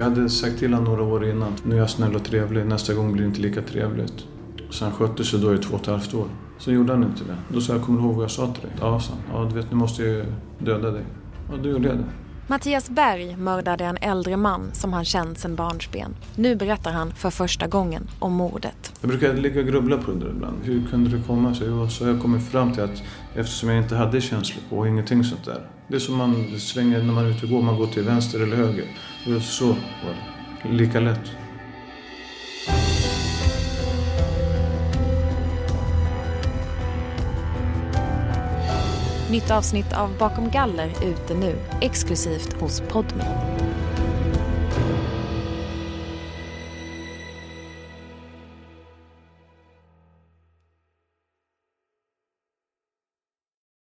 Jag hade sagt till honom några år innan. Nu är jag snäll och trevlig, nästa gång blir det inte lika trevligt. Så han skötte sig då i två och ett halvt år. Så gjorde han inte det. Då sa jag, kommer du ihåg vad jag sa till dig? Ja, sa han. Ja, du vet, nu måste jag ju döda dig. Ja, då gjorde jag det. Mattias Berg mördade en äldre man som han känt sedan barnsben. Nu berättar han för första gången om mordet. Jag brukar ligga och grubbla på det ibland. Hur kunde det komma sig? Och så har jag kommit fram till att eftersom jag inte hade känslor på och ingenting sånt där. Det är som man svänger när man är ute och går. Man går till vänster eller höger. Så var det. Lika lätt. Nytt avsnitt av Bakom galler ute nu, exklusivt hos Podmi.